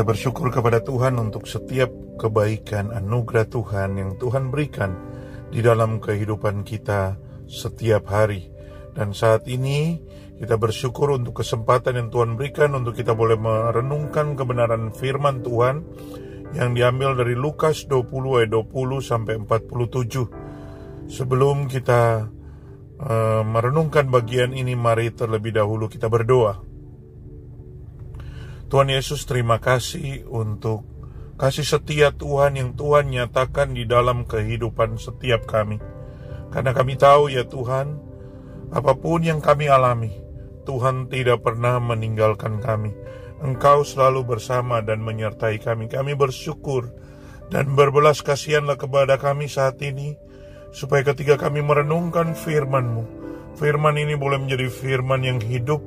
Kita bersyukur kepada Tuhan untuk setiap kebaikan anugerah Tuhan yang Tuhan berikan di dalam kehidupan kita setiap hari. Dan saat ini kita bersyukur untuk kesempatan yang Tuhan berikan untuk kita boleh merenungkan kebenaran firman Tuhan yang diambil dari Lukas 20 ayat 20 sampai 47. Sebelum kita uh, merenungkan bagian ini, mari terlebih dahulu kita berdoa. Tuhan Yesus terima kasih untuk kasih setia Tuhan yang Tuhan nyatakan di dalam kehidupan setiap kami. Karena kami tahu ya Tuhan, apa pun yang kami alami, Tuhan tidak pernah meninggalkan kami. Engkau selalu bersama dan menyertai kami. Kami bersyukur dan berbelas kasihanlah kepada kami saat ini, supaya ketika kami merenungkan firman-Mu, firman ini boleh menjadi firman yang hidup,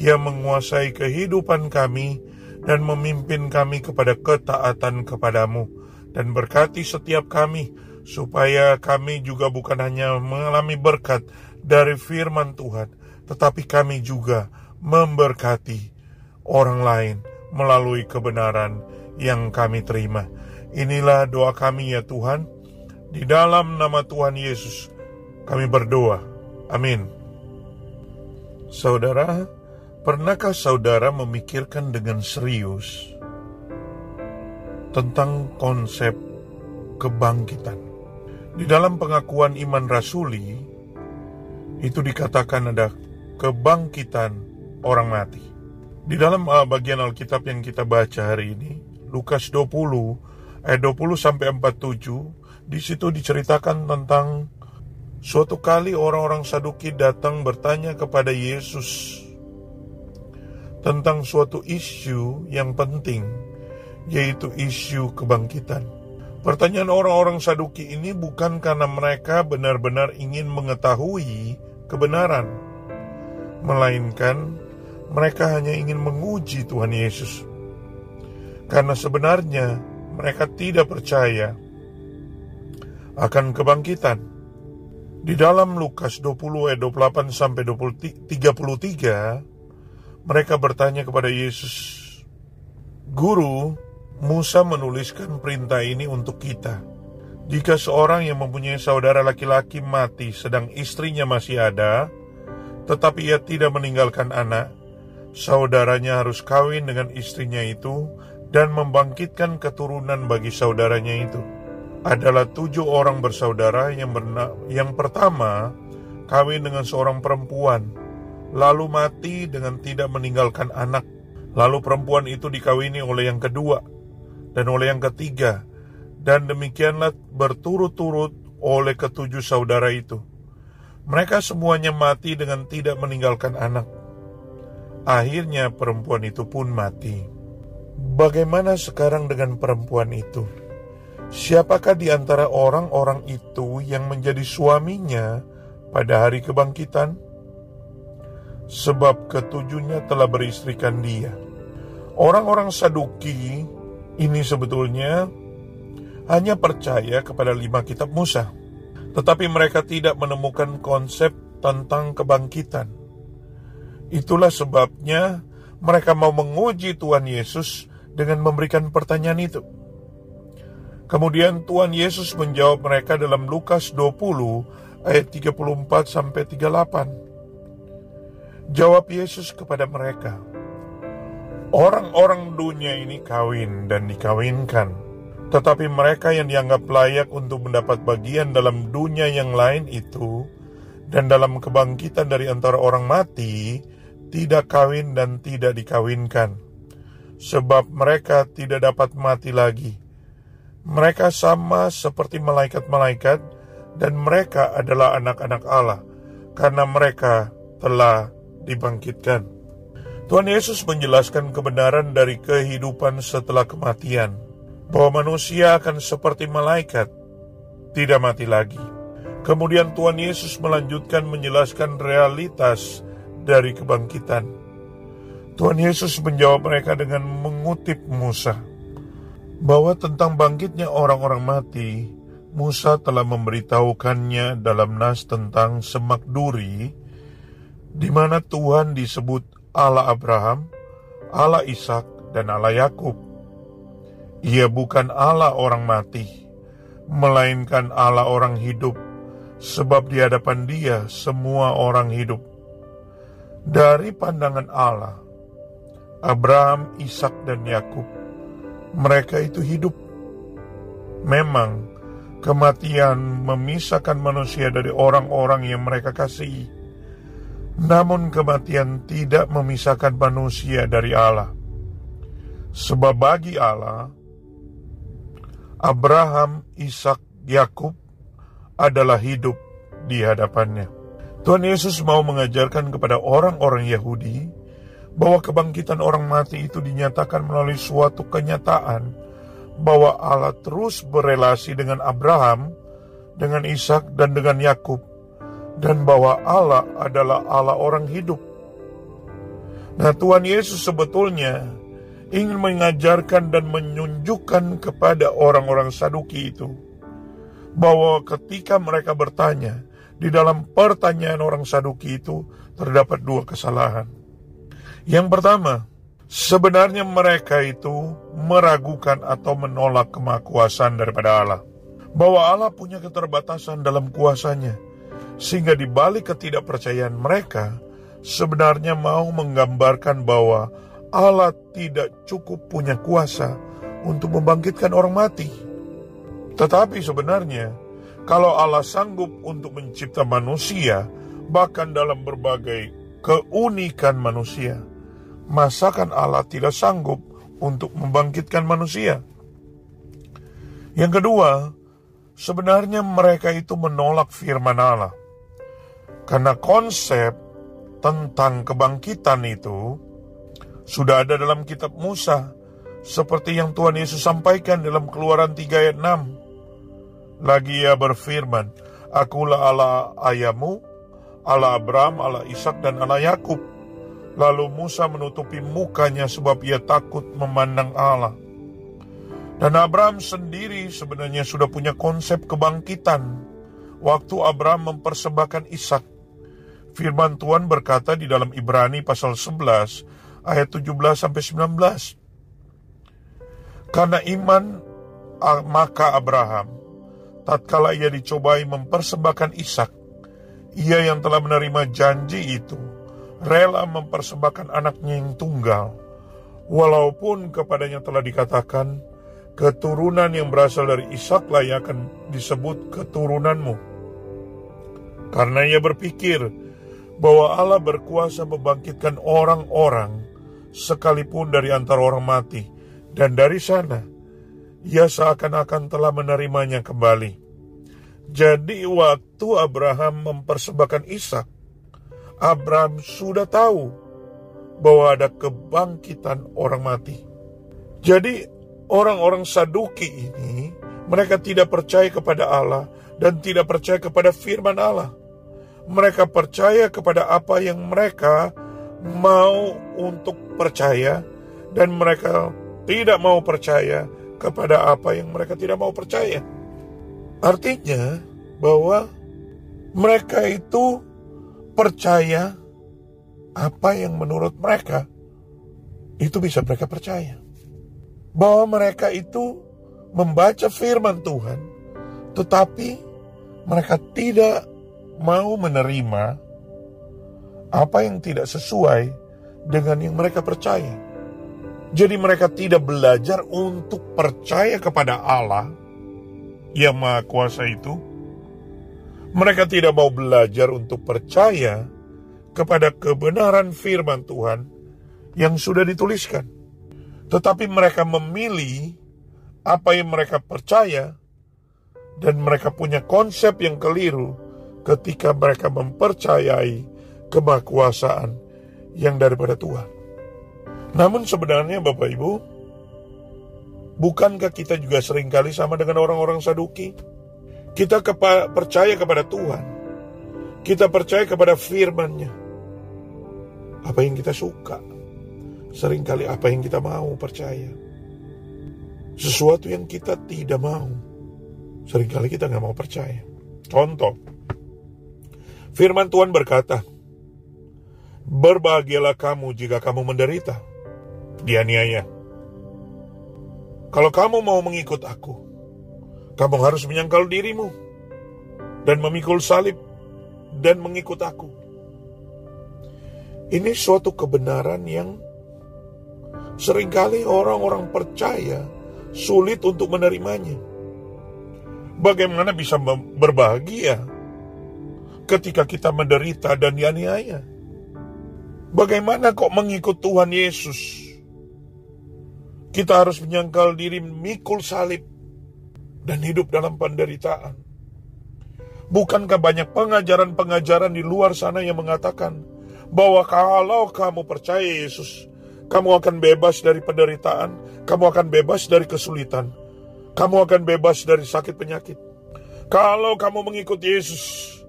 ia menguasai kehidupan kami dan memimpin kami kepada ketaatan kepadamu dan berkati setiap kami supaya kami juga bukan hanya mengalami berkat dari firman Tuhan tetapi kami juga memberkati orang lain melalui kebenaran yang kami terima. Inilah doa kami ya Tuhan. Di dalam nama Tuhan Yesus kami berdoa. Amin. Saudara, Pernahkah saudara memikirkan dengan serius tentang konsep kebangkitan? Di dalam pengakuan iman rasuli, itu dikatakan ada kebangkitan orang mati. Di dalam uh, bagian Alkitab yang kita baca hari ini, Lukas 20 ayat 20 sampai 47, di situ diceritakan tentang suatu kali orang-orang Saduki datang bertanya kepada Yesus tentang suatu isu yang penting, yaitu isu kebangkitan. Pertanyaan orang-orang Saduki ini bukan karena mereka benar-benar ingin mengetahui kebenaran, melainkan mereka hanya ingin menguji Tuhan Yesus. Karena sebenarnya mereka tidak percaya akan kebangkitan. Di dalam Lukas 20 ayat 28 sampai 33 mereka bertanya kepada Yesus, "Guru, Musa menuliskan perintah ini untuk kita. Jika seorang yang mempunyai saudara laki-laki mati sedang istrinya masih ada, tetapi ia tidak meninggalkan anak, saudaranya harus kawin dengan istrinya itu dan membangkitkan keturunan bagi saudaranya itu." Adalah tujuh orang bersaudara yang, yang pertama kawin dengan seorang perempuan lalu mati dengan tidak meninggalkan anak. Lalu perempuan itu dikawini oleh yang kedua dan oleh yang ketiga, dan demikianlah berturut-turut oleh ketujuh saudara itu. Mereka semuanya mati dengan tidak meninggalkan anak. Akhirnya perempuan itu pun mati. Bagaimana sekarang dengan perempuan itu? Siapakah di antara orang-orang itu yang menjadi suaminya pada hari kebangkitan? Sebab ketujuhnya telah beristrikan dia. Orang-orang Saduki ini sebetulnya hanya percaya kepada lima kitab Musa, tetapi mereka tidak menemukan konsep tentang kebangkitan. Itulah sebabnya mereka mau menguji Tuhan Yesus dengan memberikan pertanyaan itu. Kemudian Tuhan Yesus menjawab mereka dalam Lukas 20 ayat 34 sampai 38. Jawab Yesus kepada mereka, Orang-orang dunia ini kawin dan dikawinkan, tetapi mereka yang dianggap layak untuk mendapat bagian dalam dunia yang lain itu, dan dalam kebangkitan dari antara orang mati, tidak kawin dan tidak dikawinkan, sebab mereka tidak dapat mati lagi. Mereka sama seperti malaikat-malaikat, dan mereka adalah anak-anak Allah, karena mereka telah dibangkitkan. Tuhan Yesus menjelaskan kebenaran dari kehidupan setelah kematian, bahwa manusia akan seperti malaikat, tidak mati lagi. Kemudian Tuhan Yesus melanjutkan menjelaskan realitas dari kebangkitan. Tuhan Yesus menjawab mereka dengan mengutip Musa, bahwa tentang bangkitnya orang-orang mati, Musa telah memberitahukannya dalam nas tentang semak duri di mana Tuhan disebut Allah Abraham, Allah Ishak, dan Allah Yakub. Ia bukan Allah orang mati, melainkan Allah orang hidup, sebab di hadapan Dia semua orang hidup. Dari pandangan Allah, Abraham, Ishak, dan Yakub, mereka itu hidup. Memang, kematian memisahkan manusia dari orang-orang yang mereka kasihi. Namun kematian tidak memisahkan manusia dari Allah. Sebab bagi Allah, Abraham, Ishak, Yakub adalah hidup di hadapannya. Tuhan Yesus mau mengajarkan kepada orang-orang Yahudi bahwa kebangkitan orang mati itu dinyatakan melalui suatu kenyataan bahwa Allah terus berelasi dengan Abraham, dengan Ishak dan dengan Yakub dan bahwa Allah adalah Allah orang hidup. Nah, Tuhan Yesus sebetulnya ingin mengajarkan dan menunjukkan kepada orang-orang Saduki itu bahwa ketika mereka bertanya, di dalam pertanyaan orang Saduki itu terdapat dua kesalahan. Yang pertama, sebenarnya mereka itu meragukan atau menolak kemakuasaan daripada Allah. Bahwa Allah punya keterbatasan dalam kuasanya. Sehingga di balik ketidakpercayaan mereka, sebenarnya mau menggambarkan bahwa Allah tidak cukup punya kuasa untuk membangkitkan orang mati. Tetapi sebenarnya, kalau Allah sanggup untuk mencipta manusia, bahkan dalam berbagai keunikan manusia, masakan Allah tidak sanggup untuk membangkitkan manusia? Yang kedua, sebenarnya mereka itu menolak firman Allah. Karena konsep tentang kebangkitan itu sudah ada dalam kitab Musa, seperti yang Tuhan Yesus sampaikan dalam keluaran 3 ayat 6. Lagi ia berfirman, Akulah Allah ayahmu, Allah Abraham, Allah Ishak dan Allah Yakub. Lalu Musa menutupi mukanya sebab ia takut memandang Allah. Dan Abraham sendiri sebenarnya sudah punya konsep kebangkitan. Waktu Abraham mempersembahkan Ishak. Firman Tuhan berkata di dalam Ibrani pasal 11 ayat 17 sampai 19. Karena iman maka Abraham tatkala ia dicobai mempersembahkan Ishak, ia yang telah menerima janji itu rela mempersembahkan anaknya yang tunggal, walaupun kepadanya telah dikatakan, keturunan yang berasal dari Ishaklah yang akan disebut keturunanmu. Karena ia berpikir bahwa Allah berkuasa membangkitkan orang-orang sekalipun dari antara orang mati, dan dari sana ia seakan-akan telah menerimanya kembali. Jadi waktu Abraham mempersembahkan Ishak, Abraham sudah tahu bahwa ada kebangkitan orang mati. Jadi orang-orang Saduki ini mereka tidak percaya kepada Allah dan tidak percaya kepada firman Allah. Mereka percaya kepada apa yang mereka mau untuk percaya dan mereka tidak mau percaya kepada apa yang mereka tidak mau percaya. Artinya bahwa mereka itu percaya apa yang menurut mereka itu bisa mereka percaya. Bahwa mereka itu membaca firman Tuhan tetapi mereka tidak mau menerima apa yang tidak sesuai dengan yang mereka percaya. Jadi mereka tidak belajar untuk percaya kepada Allah yang Maha Kuasa itu. Mereka tidak mau belajar untuk percaya kepada kebenaran firman Tuhan yang sudah dituliskan. Tetapi mereka memilih apa yang mereka percaya dan mereka punya konsep yang keliru ketika mereka mempercayai kemakuasaan yang daripada Tuhan. Namun sebenarnya Bapak Ibu, bukankah kita juga sering kali sama dengan orang-orang Saduki? Kita kepa percaya kepada Tuhan. Kita percaya kepada firman-Nya. Apa yang kita suka. Seringkali apa yang kita mau percaya. Sesuatu yang kita tidak mau. Seringkali kita nggak mau percaya. Contoh. Firman Tuhan berkata, Berbahagialah kamu jika kamu menderita, dianiaya. Kalau kamu mau mengikut aku, kamu harus menyangkal dirimu dan memikul salib dan mengikut aku. Ini suatu kebenaran yang sering kali orang-orang percaya sulit untuk menerimanya. Bagaimana bisa berbahagia ketika kita menderita dan dianiaya? Bagaimana kok mengikut Tuhan Yesus? Kita harus menyangkal diri mikul salib dan hidup dalam penderitaan. Bukankah banyak pengajaran-pengajaran di luar sana yang mengatakan bahwa kalau kamu percaya Yesus, kamu akan bebas dari penderitaan, kamu akan bebas dari kesulitan, kamu akan bebas dari sakit penyakit. Kalau kamu mengikuti Yesus,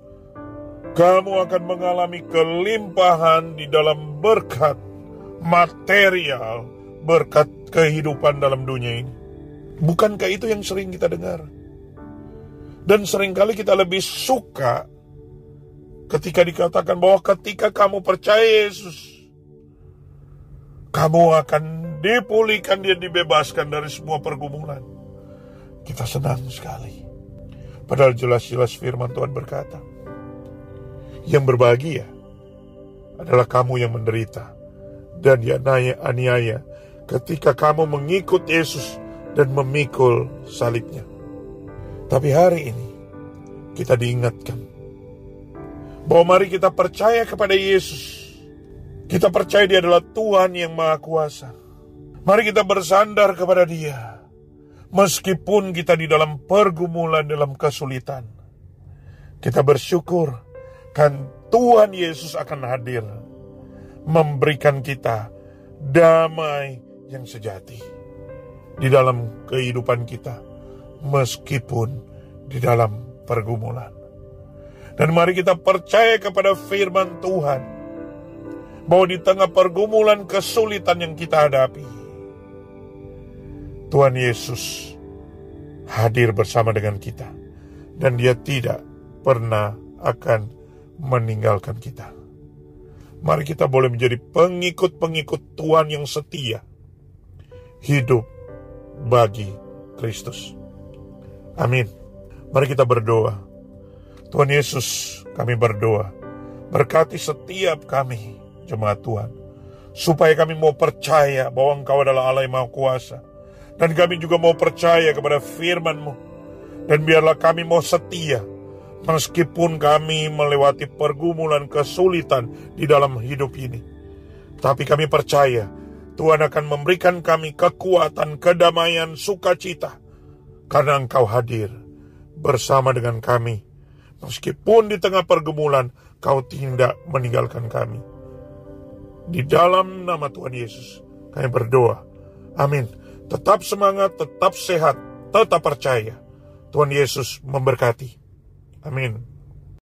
kamu akan mengalami kelimpahan di dalam berkat material, berkat kehidupan dalam dunia ini. Bukankah itu yang sering kita dengar? Dan sering kali kita lebih suka ketika dikatakan bahwa ketika kamu percaya Yesus, kamu akan dipulihkan dan dibebaskan dari semua pergumulan. Kita senang sekali. Padahal jelas-jelas firman Tuhan berkata, yang berbahagia adalah kamu yang menderita dan dianiaya ketika kamu mengikut Yesus dan memikul salibnya. Tapi hari ini kita diingatkan bahwa mari kita percaya kepada Yesus. Kita percaya dia adalah Tuhan yang Maha Kuasa. Mari kita bersandar kepada dia. Meskipun kita di dalam pergumulan, dalam kesulitan. Kita bersyukur kan Tuhan Yesus akan hadir. Memberikan kita damai yang sejati di dalam kehidupan kita, meskipun di dalam pergumulan. Dan mari kita percaya kepada firman Tuhan, bahwa di tengah pergumulan kesulitan yang kita hadapi, Tuhan Yesus hadir bersama dengan kita, dan Dia tidak pernah akan meninggalkan kita. Mari kita boleh menjadi pengikut-pengikut Tuhan yang setia hidup bagi Kristus. Amin. Mari kita berdoa. Tuhan Yesus, kami berdoa. Berkati setiap kami, jemaat Tuhan. Supaya kami mau percaya bahwa Engkau adalah Allah yang Maha Kuasa. Dan kami juga mau percaya kepada firman-Mu. Dan biarlah kami mau setia. Meskipun kami melewati pergumulan kesulitan di dalam hidup ini. Tapi kami percaya Tuhan akan memberikan kami kekuatan, kedamaian, sukacita. Karena Engkau hadir bersama dengan kami. Meskipun di tengah pergumulan, Kau tidak meninggalkan kami. Di dalam nama Tuhan Yesus, kami berdoa. Amin. Tetap semangat, tetap sehat, tetap percaya. Tuhan Yesus memberkati. Amin.